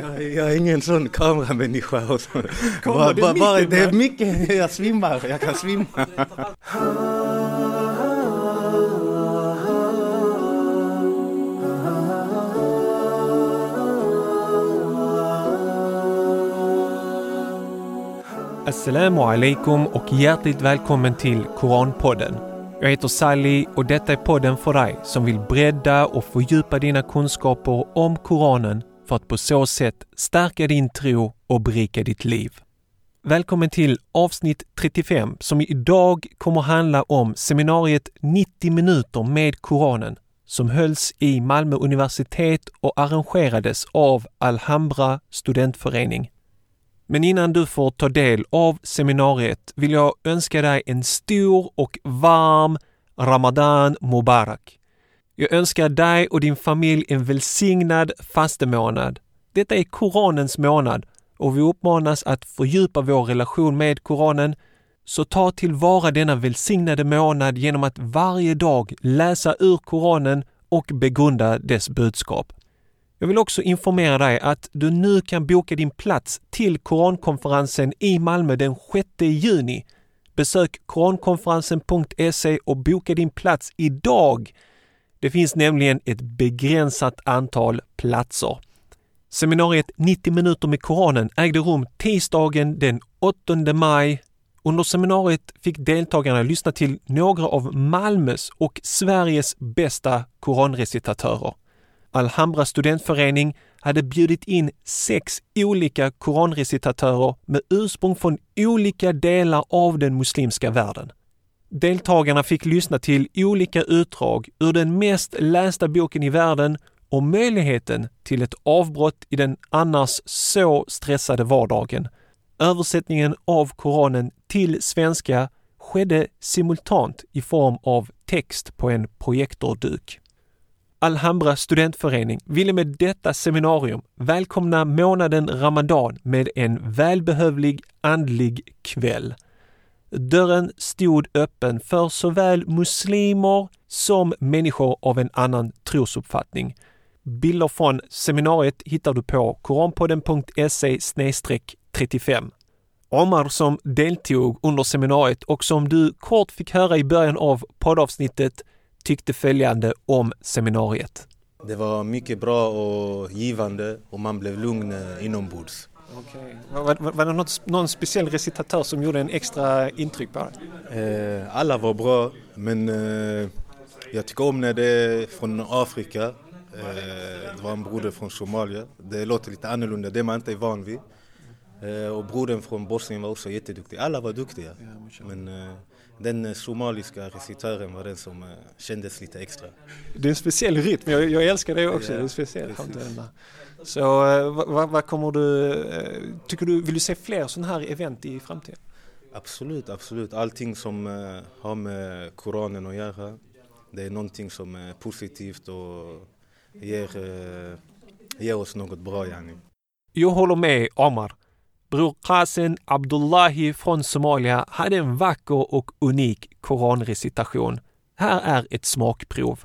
Jag, jag är ingen sån kameramänniska. Bara, det bara, bara, det är mycket, jag svimmar, jag kan svimma. Assalamu alaikum och hjärtligt välkommen till Koranpodden. Jag heter Sally och detta är podden för dig som vill bredda och fördjupa dina kunskaper om Koranen för att på så sätt stärka din tro och berika ditt liv. Välkommen till avsnitt 35 som idag kommer handla om seminariet 90 minuter med Koranen som hölls i Malmö universitet och arrangerades av Alhambra studentförening. Men innan du får ta del av seminariet vill jag önska dig en stor och varm Ramadan Mubarak. Jag önskar dig och din familj en välsignad fastemånad. Detta är Koranens månad och vi uppmanas att fördjupa vår relation med Koranen så ta tillvara denna välsignade månad genom att varje dag läsa ur Koranen och begrunda dess budskap. Jag vill också informera dig att du nu kan boka din plats till Korankonferensen i Malmö den 6 juni. Besök korankonferensen.se och boka din plats idag. Det finns nämligen ett begränsat antal platser. Seminariet 90 minuter med Koranen ägde rum tisdagen den 8 maj. Under seminariet fick deltagarna lyssna till några av Malmös och Sveriges bästa koranrecitatörer. Alhambra studentförening hade bjudit in sex olika koranrecitatörer med ursprung från olika delar av den muslimska världen. Deltagarna fick lyssna till olika utdrag ur den mest lästa boken i världen och möjligheten till ett avbrott i den annars så stressade vardagen. Översättningen av Koranen till svenska skedde simultant i form av text på en projektorduk. Alhambra studentförening ville med detta seminarium välkomna månaden Ramadan med en välbehövlig andlig kväll. Dörren stod öppen för såväl muslimer som människor av en annan trosuppfattning. Bilder från seminariet hittar du på koranpodden.se 35. Omar som deltog under seminariet och som du kort fick höra i början av poddavsnittet tyckte följande om seminariet. Det var mycket bra och givande och man blev lugn eh, inombords. Okay. Var, var, var det något, någon speciell recitatör som gjorde en extra intryck på dig? Eh, alla var bra men eh, jag tycker om när det är från Afrika. Eh, det var en broder från Somalia. Det låter lite annorlunda, det man inte är van vid. Eh, och brodern från Bosnien var också jätteduktig. Alla var duktiga. Men eh, den somaliska recitören var den som eh, kändes lite extra. Det är en speciell rytm, jag, jag älskar det också. Ja, det är speciellt. Så eh, vad, vad- kommer du, eh, tycker du, vill du se fler sådana här event i framtiden? Absolut, absolut. Allting som eh, har med Koranen att göra. Det är någonting som är positivt och ger, ger oss något bra yani. Jag håller med Omar. Bror Qasen Abdullahi från Somalia hade en vacker och unik koranrecitation. Här är ett smakprov.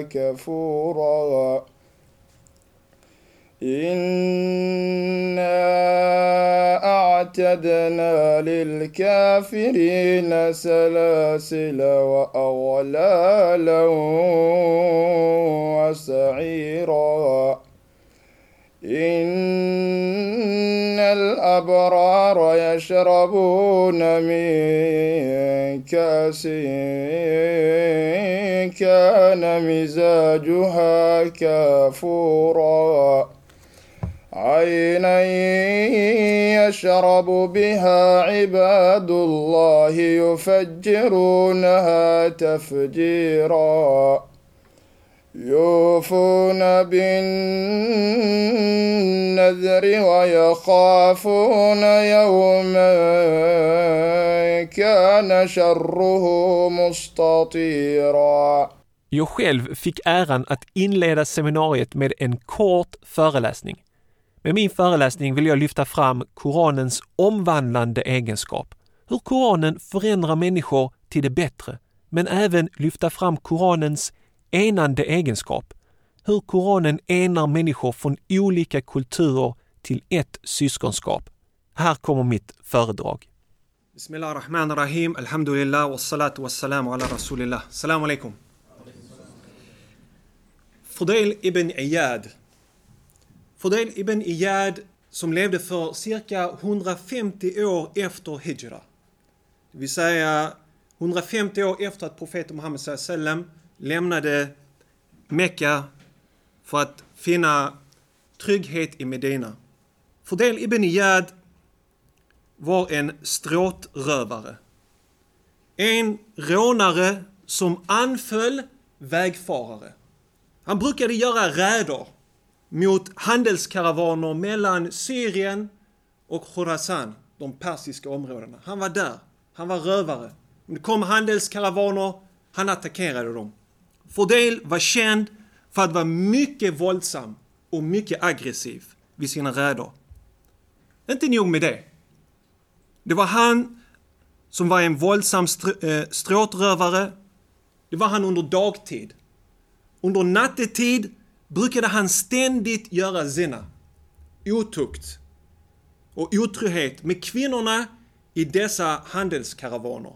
كفورا. إنا أعتدنا للكافرين سلاسل وأغلالا وسعيرا. الأبرار يشربون من كأس كان مزاجها كافورا. عينا يشرب بها عباد الله يفجرونها تفجيرا. يوفون بالنذر ويخافون يوما كان شره مستطيرا Jag själv fick äran att inleda seminariet med en kort föreläsning. Med min föreläsning vill jag lyfta fram Koranens omvandlande egenskap. Hur Koranen förändrar människor till det bättre, men även lyfta fram Koranens enande egenskap. Hur Koranen enar människor från olika kulturer till ett syskonskap. Här kommer mitt föredrag. Bismillah rahman rahim, Alhamdulillah, wassalatu wassalamu ala Rasulillah. Salam alaikum. Fudail ibn Iyad. Fudail ibn Iyad som levde för cirka 150 år efter Hijra. Det vill säga 150 år efter att profeten Muhammed sallam lämnade Mekka för att finna trygghet i Medina. Fordel ibn Iyad var en stråtrövare. En rånare som anföll vägfarare. Han brukade göra räder mot handelskaravaner mellan Syrien och Khorasan, de persiska områdena. Han var där. Han var rövare. Om det kom handelskaravaner, han attackerade dem. Fordel var känd för att vara mycket våldsam och mycket aggressiv vid sina räder. Inte nog med det. Det var han som var en våldsam eh, stråtrövare. Det var han under dagtid. Under nattetid brukade han ständigt göra zina, otukt och otrohet med kvinnorna i dessa handelskaravaner.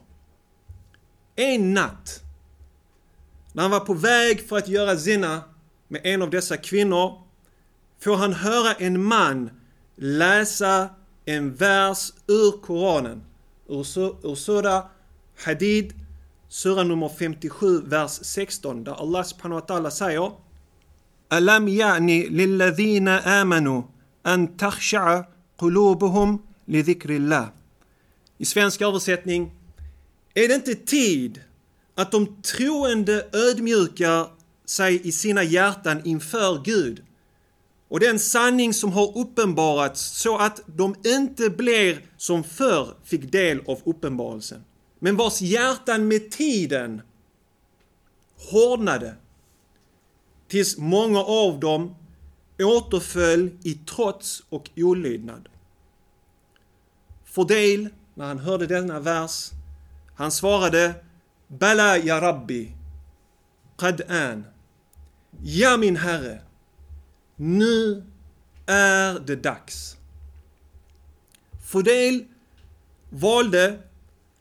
En natt, när han var på väg för att göra zina med en av dessa kvinnor, får han höra en man läsa en vers ur Koranen, ur Sura Hadid, Sura nummer 57, vers 16, där Allah subhanahu wa ta'ala säger ألم يعني للذين آمنوا أن تخشع قلوبهم لذكر الله. I svensk översättning är det inte tid att de troende ödmjukar sig i sina hjärtan inför Gud och den sanning som har uppenbarats så att de inte blir som förr fick del av uppenbarelsen men vars hjärtan med tiden hårdnade tills många av dem återföll i trots och olydnad. Fordel, när han hörde denna vers, han svarade Bala ya Rabbi, Qad an. Ja min Herre, nu är det dags. Fodel valde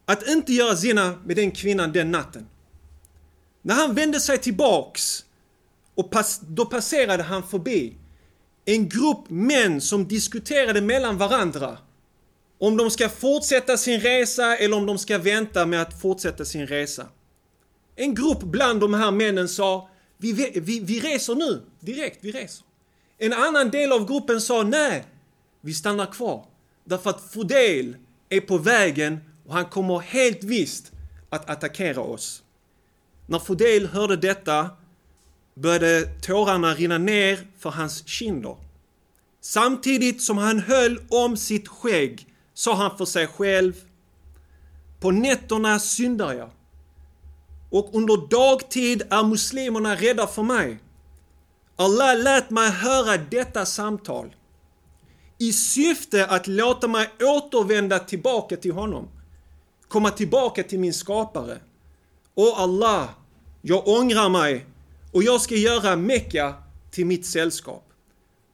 att inte göra zina med den kvinnan den natten. När han vände sig tillbaks och pass, då passerade han förbi en grupp män som diskuterade mellan varandra om de ska fortsätta sin resa eller om de ska vänta med att fortsätta sin resa. En grupp bland de här männen sa vi, vi, vi reser nu, direkt, vi reser. En annan del av gruppen sa nej, vi stannar kvar. Därför att Fodel är på vägen och han kommer helt visst att attackera oss. När Fodel hörde detta började tårarna rinna ner för hans kinder. Samtidigt som han höll om sitt skägg sa han för sig själv På nätterna syndar jag och under dagtid är muslimerna rädda för mig. Allah lät mig höra detta samtal i syfte att låta mig återvända tillbaka till honom. Komma tillbaka till min skapare. Och Allah, jag ångrar mig och jag ska göra Mekka till mitt sällskap.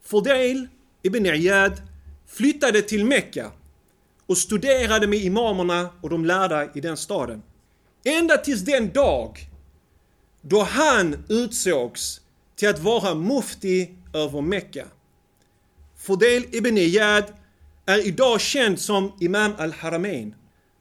Fordel ibn Iyad flyttade till Mekka och studerade med imamerna och de lärda i den staden. Ända tills den dag då han utsågs till att vara mufti över Mekka. Fodel ibn Iyad är idag känd som Imam al-Haramain.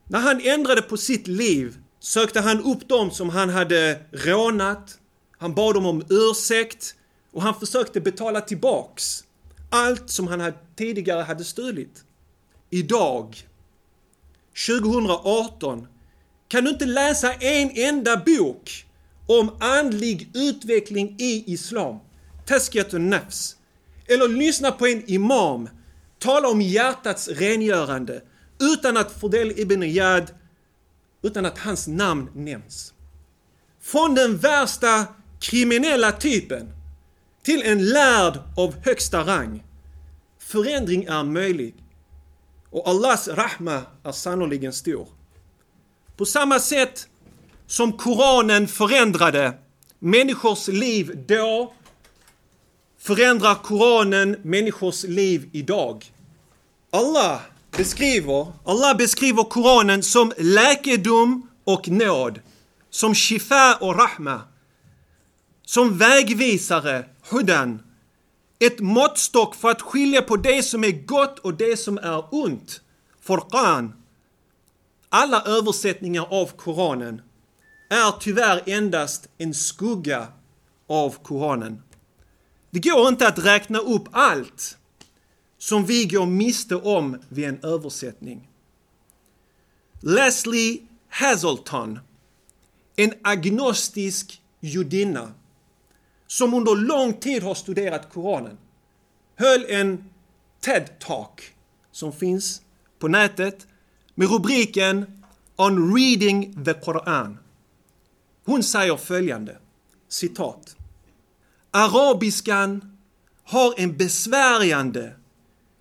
När han ändrade på sitt liv sökte han upp dem som han hade rånat. Han bad dem om ursäkt och han försökte betala tillbaks allt som han tidigare hade stulit. Idag, 2018, kan du inte läsa en enda bok om andlig utveckling i Islam, Tazkiyatun Nafs, eller lyssna på en imam tala om hjärtats rengörande utan att Fodel Ibn Iyad, utan att hans namn nämns. Från den värsta kriminella typen till en lärd av högsta rang. Förändring är möjlig och Allahs rahma är sannoliken stor. På samma sätt som Koranen förändrade människors liv då förändrar Koranen människors liv idag. Allah beskriver, Allah beskriver Koranen som läkedom och nåd, som shifa och rahma, som vägvisare, hudan, ett måttstock för att skilja på det som är gott och det som är ont, Furqan. Alla översättningar av Koranen är tyvärr endast en skugga av Koranen. Det går inte att räkna upp allt som vi går miste om vid en översättning. Leslie Hazelton, en agnostisk judinna som under lång tid har studerat Koranen, höll en TED-talk som finns på nätet med rubriken On Reading the Quran. Hon säger följande, citat. Arabiskan har en besvärjande,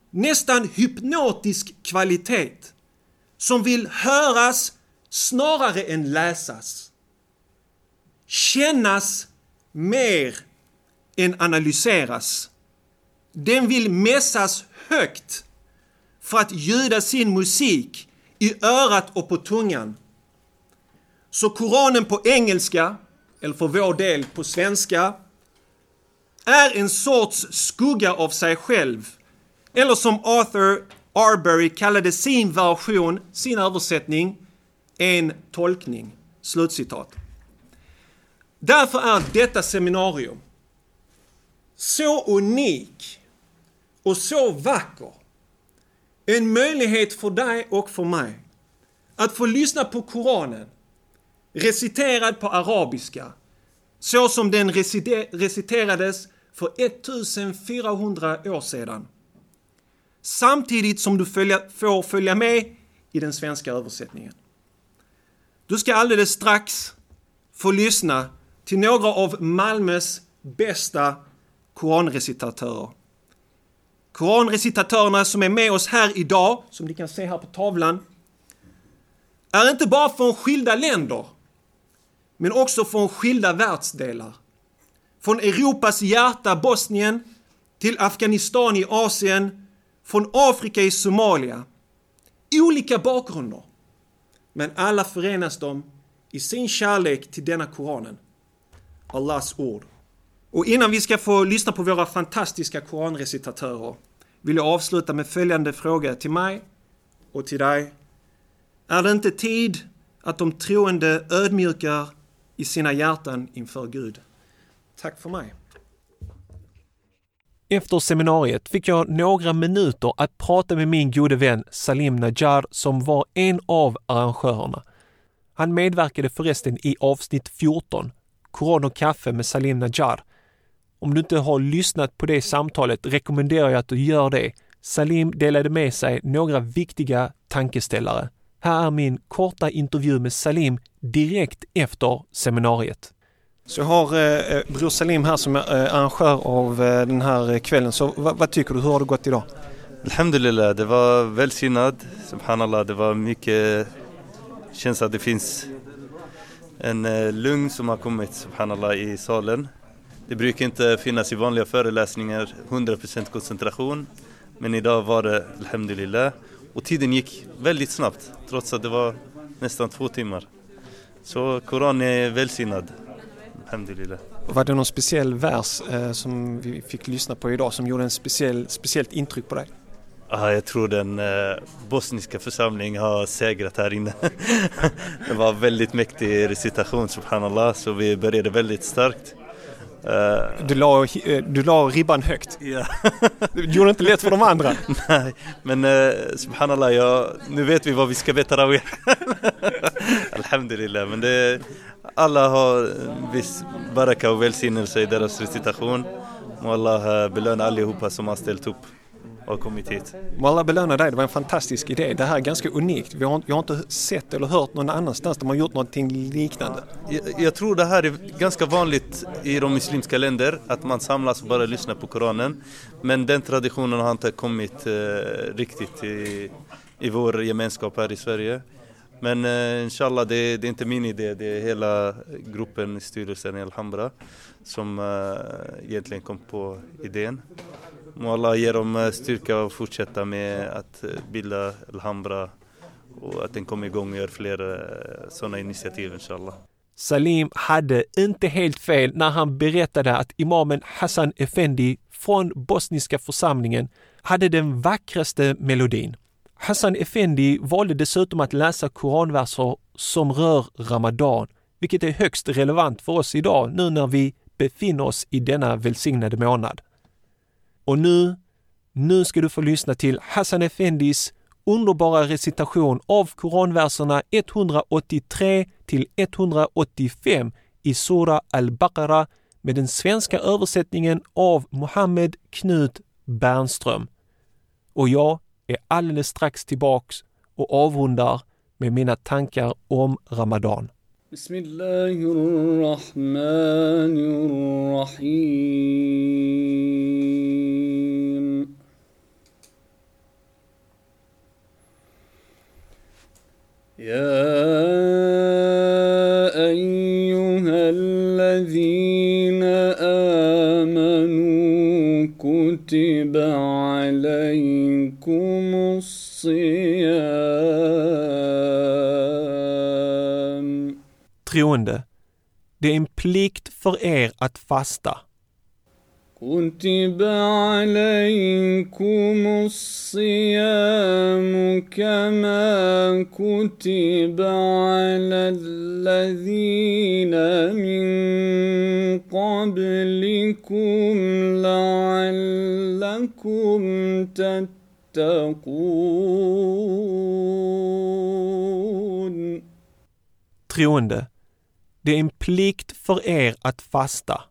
nästan hypnotisk kvalitet som vill höras snarare än läsas. Kännas mer än analyseras. Den vill mässas högt för att ljuda sin musik i örat och på tungan. Så Koranen på engelska, eller för vår del på svenska, är en sorts skugga av sig själv. Eller som Arthur Arbery kallade sin version, sin översättning, en tolkning. Slutcitat. Därför är detta seminarium så unik och så vacker. En möjlighet för dig och för mig att få lyssna på Koranen reciterad på arabiska så som den reciterades för 1400 år sedan. Samtidigt som du följa, får följa med i den svenska översättningen. Du ska alldeles strax få lyssna till några av Malmös bästa koranrecitatörer. Koranrecitatörerna som är med oss här idag, som ni kan se här på tavlan, är inte bara från skilda länder, men också från skilda världsdelar. Från Europas hjärta, Bosnien, till Afghanistan i Asien, från Afrika i Somalia. Olika bakgrunder. Men alla förenas de i sin kärlek till denna Koranen. Allahs ord. Och innan vi ska få lyssna på våra fantastiska koranrecitatörer vill jag avsluta med följande fråga till mig och till dig. Är det inte tid att de troende ödmjukar i sina hjärtan inför Gud? Tack för mig. Efter seminariet fick jag några minuter att prata med min gode vän Salim Najjar som var en av arrangörerna. Han medverkade förresten i avsnitt 14, Koran och kaffe med Salim Najjar. Om du inte har lyssnat på det samtalet rekommenderar jag att du gör det. Salim delade med sig några viktiga tankeställare. Här är min korta intervju med Salim direkt efter seminariet. Så jag har eh, eh, Bror Salim här som är eh, arrangör av eh, den här kvällen. Så vad, vad, tycker du? Hur har det gått idag? Alhamdulillah, det var välsignad. Subhanallah, det var mycket... Känns att det finns en eh, lugn som har kommit, subhanallah, i salen. Det brukar inte finnas i vanliga föreläsningar 100% koncentration. Men idag var det alhamdulillah. Och tiden gick väldigt snabbt trots att det var nästan två timmar. Så Koran är välsignad. Alhamdulillah. Var det någon speciell vers eh, som vi fick lyssna på idag som gjorde en speciell, speciellt intryck på dig? Ja, jag tror den eh, bosniska församlingen har segrat här inne. det var väldigt mäktig recitation, subhanallah, så vi började väldigt starkt. Uh, du, la, eh, du la ribban högt. Ja. du gjorde inte lätt för de andra. Nej, men subhanallah, ja, nu vet vi vad vi ska be tarawih. Alhamdulillah, men det, alla har viss baraka och välsignelse i deras recitation. Må Allah belöna allihopa som har ställt upp och kommit hit. Må alla belöna dig, det var en fantastisk idé. Det här är ganska unikt. Vi har, jag har inte sett eller hört någon annanstans där man gjort någonting liknande. Jag, jag, tror det här är ganska vanligt i de muslimska länder, att man samlas och bara lyssnar på Koranen. Men den traditionen har inte kommit eh, riktigt i, i vår gemenskap här i Sverige. Men eh, inshallah, det, det, är inte min idé, det är hela gruppen i styrelsen i Alhambra som eh, egentligen kom på idén. Må Allah ge dem eh, styrka att fortsätta med att eh, bilda Alhambra och att den kommer igång och gör fler eh, sådana initiativ inshallah. Salim hade inte helt fel när han berättade att imamen Hassan Effendi från bosniska församlingen hade den vackraste melodin. Hassan Effendi valde dessutom att läsa koranverser som rör Ramadan, vilket är högst relevant för oss idag nu när vi befinner oss i denna välsignade månad. Och nu, nu ska du få lyssna till Hassan Effendis underbara recitation av koranverserna 183 till 185 i Sura al-Baqarah med den svenska översättningen av Mohammed Knut Bernström. Och jag är alldeles strax tillbaks och avrundar med mina tankar om Ramadan. بسم الله الرحمن الرحيم. يا أيها الذين آمنوا كتب عليكم الصيام. Troende, det är en plikt för er att fasta. كتب عليكم الصيام كما كتب على الذين من قبلكم لعلكم تتقون Troende, det är en plikt för er att fasta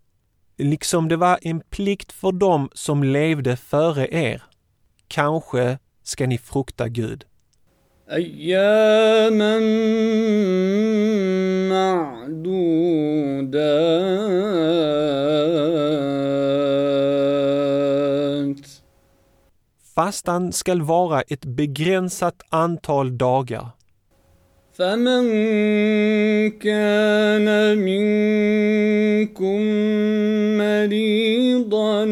liksom det var en plikt för dem som levde före er. Kanske ska ni frukta Gud. أياما معدودات Fastan skall vara ett begränsat antal dagar. فمن كان منكم مريضا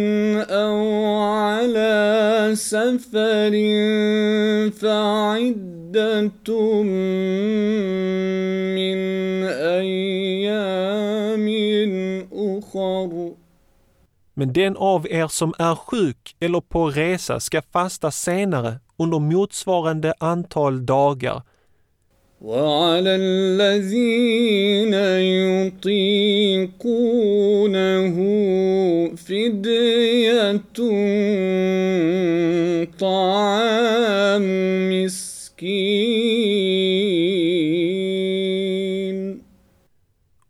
او على سفر فعده من ايام اخر Men den av er som är sjuk eller på resa ska fasta senare under motsvarande antal dagar وعلى الذين يطيقونه فدية طعام مسكين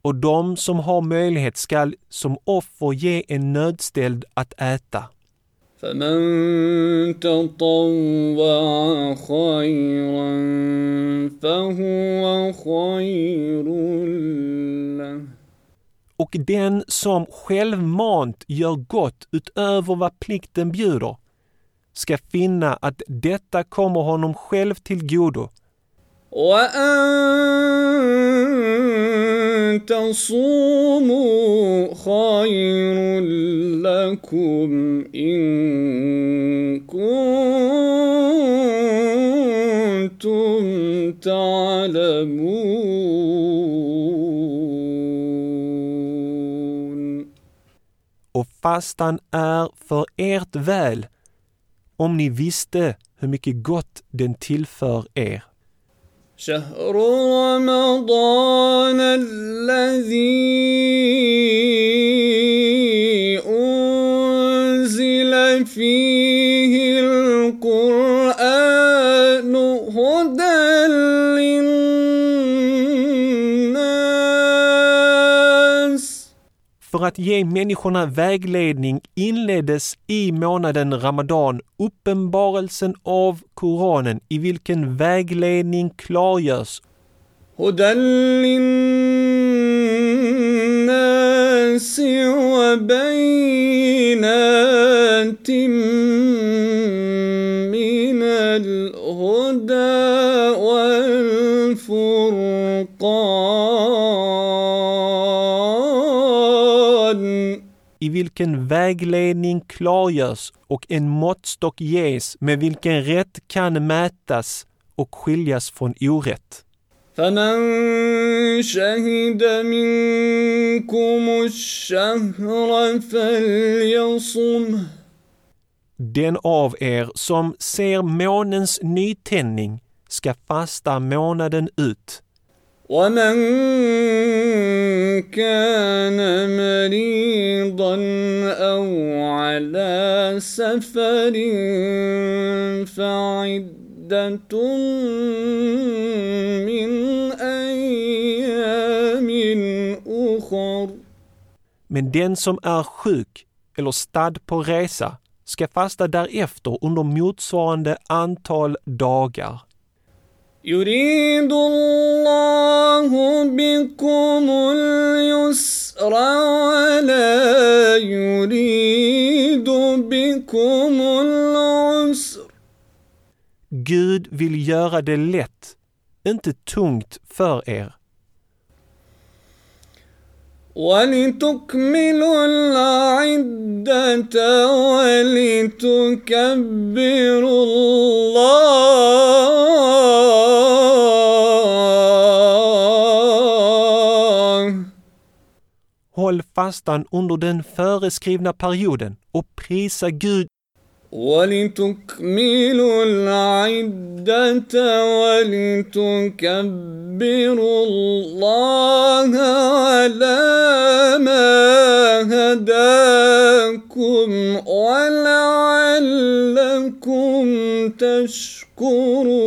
Och de som har möjlighet skall som offer ge en nödställd att äta. فمن تطوع خيرا فهو خير له Och den som självmant gör gott utöver vad plikten bjuder ska finna att detta kommer honom själv till godo. أن تصوموا خير لكم إن كنتم تعلمون Och fastan är för ert väl om ni visste hur mycket gott den tillför er. شهر رمضان الذي أنزل فيه För att ge människorna vägledning inleddes i månaden Ramadan uppenbarelsen av Koranen i vilken vägledning klargörs هدى للناس وبينات من الهدى والفرقان i vilken vägledning klargörs och en måttstock ges med vilken rätt kan mätas och skiljas från orätt. فمن شهد منكم الشهر فليصمه Den av er som ser månens nytändning ska fasta månaden ut. ومن كان مريضا او على سفر فعده من ايام اخر Men den som är sjuk eller stadd på resa ska fasta därefter under motsvarande antal dagar. يريد الله بكم اليسر ولا يريد بكم العسر Gud vill göra det lätt, inte tungt för er. ولتكملوا العدة ولتكبروا الله. Håll fastan under den föreskrivna perioden och prisa Gud. ولتكملوا العدة ولتكبروا الله على هداكم ولعلكم تشكرون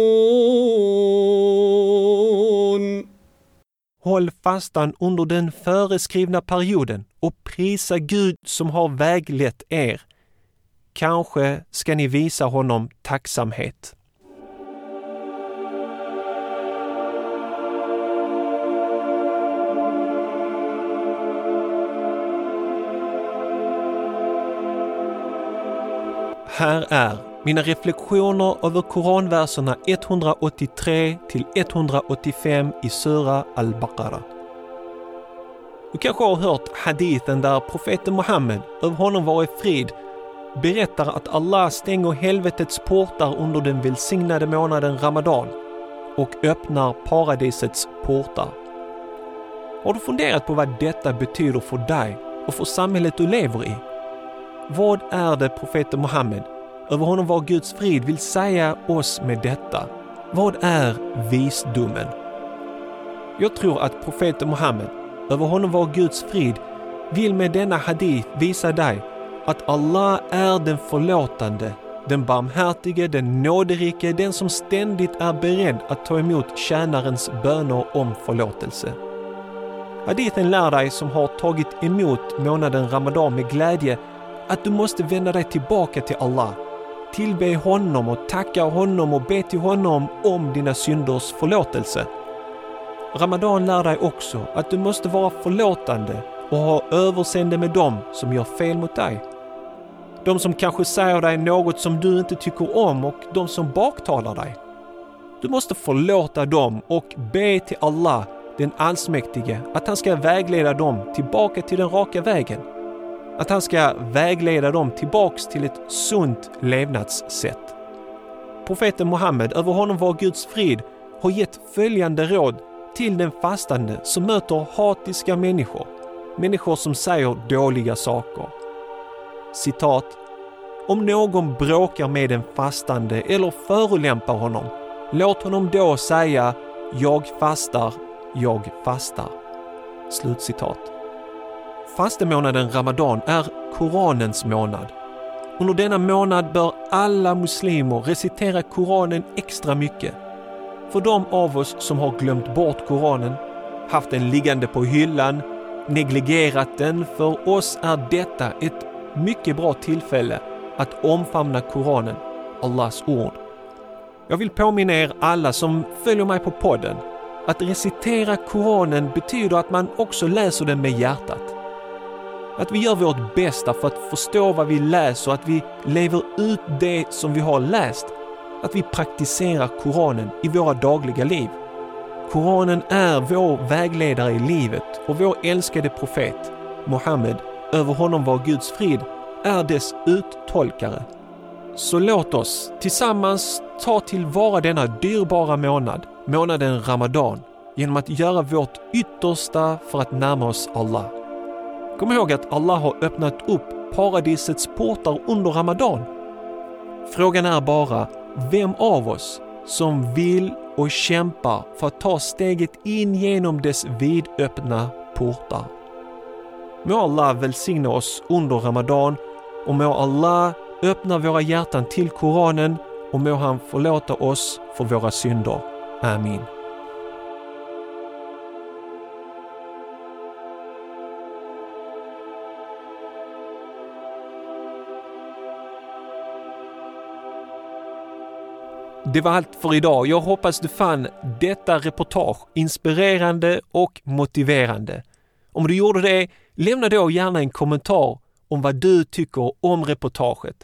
Håll fastan under den föreskrivna perioden och prisa Gud som har väglett er. Kanske ska ni visa honom tacksamhet. Här är mina reflektioner över koranverserna 183 till 185 i Sura al-Baqarah. Du kanske har hört hadithen där profeten Muhammed, över honom vare frid, berättar att Allah stänger helvetets portar under den välsignade månaden Ramadan och öppnar paradisets portar. Har du funderat på vad detta betyder för dig och för samhället du lever i? Vad är det profeten Muhammed, över honom var Guds frid, vill säga oss med detta? Vad är visdomen? Jag tror att profeten Muhammed, över honom var Guds frid, vill med denna hadith visa dig att Allah är den förlåtande, den barmhärtige, den nåderike, den som ständigt är beredd att ta emot tjänarens böner om förlåtelse. Hadithen lär dig som har tagit emot månaden Ramadan med glädje att du måste vända dig tillbaka till Allah. Tillbe honom och tacka honom och be till honom om dina synders förlåtelse. Ramadan lär dig också att du måste vara förlåtande och ha överseende med dem som gör fel mot dig. De som kanske säger dig något som du inte tycker om och de som baktalar dig. Du måste förlåta dem och be till Allah, den allsmäktige, att han ska vägleda dem tillbaka till den raka vägen. Att han ska vägleda dem tillbaks till ett sunt levnadssätt. Profeten Muhammed, över honom var Guds frid, har gett följande råd till den fastande som möter hatiska människor. Människor som säger dåliga saker. Citat. Om någon bråkar med den fastande eller förolämpar honom, låt honom då säga “Jag fastar, jag fastar”. Slutcitat. Fastemånaden Ramadan är Koranens månad. Under denna månad bör alla muslimer recitera Koranen extra mycket. För de av oss som har glömt bort Koranen, haft den liggande på hyllan, negligerat den, för oss är detta ett mycket bra tillfälle att omfamna Koranen, Allahs ord. Jag vill påminna er alla som följer mig på podden att recitera Koranen betyder att man också läser den med hjärtat. Att vi gör vårt bästa för att förstå vad vi läser, att vi lever ut det som vi har läst. Att vi praktiserar Koranen i våra dagliga liv. Koranen är vår vägledare i livet och vår älskade profet, Muhammed, över honom var Guds frid, är dess uttolkare. Så låt oss tillsammans ta tillvara denna dyrbara månad, månaden Ramadan, genom att göra vårt yttersta för att närma oss Allah. Kom ihåg att Allah har öppnat upp paradisets portar under Ramadan. Frågan är bara vem av oss som vill och kämpar för att ta steget in genom dess vidöppna portar. Må Allah välsigna oss under Ramadan och må Allah öppna våra hjärtan till Koranen och må han förlåta oss för våra synder. Amin. Det var allt för idag. Jag hoppas du fann detta reportage inspirerande och motiverande. Om du gjorde det, lämna då gärna en kommentar om vad du tycker om reportaget.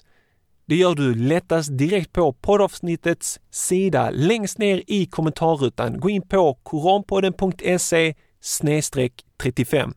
Det gör du lättast direkt på poddavsnittets sida längst ner i kommentarrutan. Gå in på koranpodden.se 35.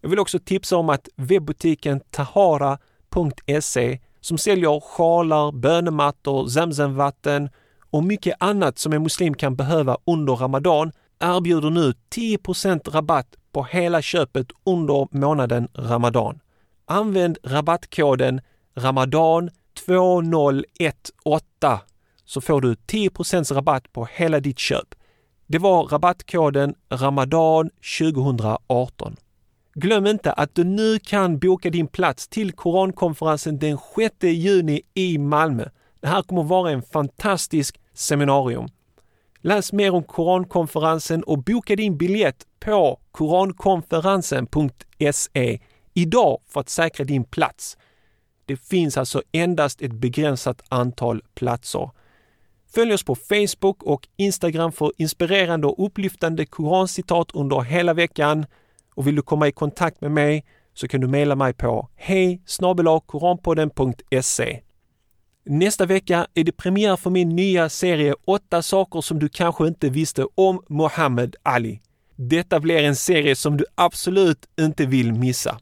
Jag vill också tipsa om att webbutiken tahara.se som säljer sjalar, bönemattor, zamzamvatten och mycket annat som en muslim kan behöva under Ramadan erbjuder nu 10% rabatt på hela köpet under månaden Ramadan. Använd rabattkoden Ramadan 2018 så får du 10% rabatt på hela ditt köp. Det var rabattkoden Ramadan 2018. Glöm inte att du nu kan boka din plats till Korankonferensen den 6 juni i Malmö. Det här kommer att vara en fantastisk seminarium. Läs mer om Korankonferensen och boka din biljett på korankonferensen.se idag för att säkra din plats. Det finns alltså endast ett begränsat antal platser. Följ oss på Facebook och Instagram för inspirerande och upplyftande korancitat under hela veckan. Och vill du komma i kontakt med mig så kan du mejla mig på hej koranpodden.se. Nästa vecka är det premiär för min nya serie 8 saker som du kanske inte visste om Muhammad Ali. Detta blir en serie som du absolut inte vill missa.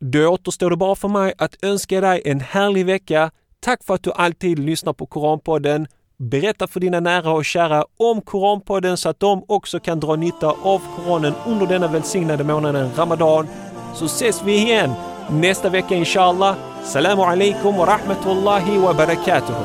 Då återstår det bara för mig att önska dig en härlig vecka. Tack för att du alltid lyssnar på Koranpodden. Berätta för dina nära och kära om Koranpodden så att de också kan dra nytta av Koranen under denna välsignade månaden Ramadan. Så ses vi igen nästa vecka inshallah. Salamu alaikum wa rahmatullahi wa barakatuhu.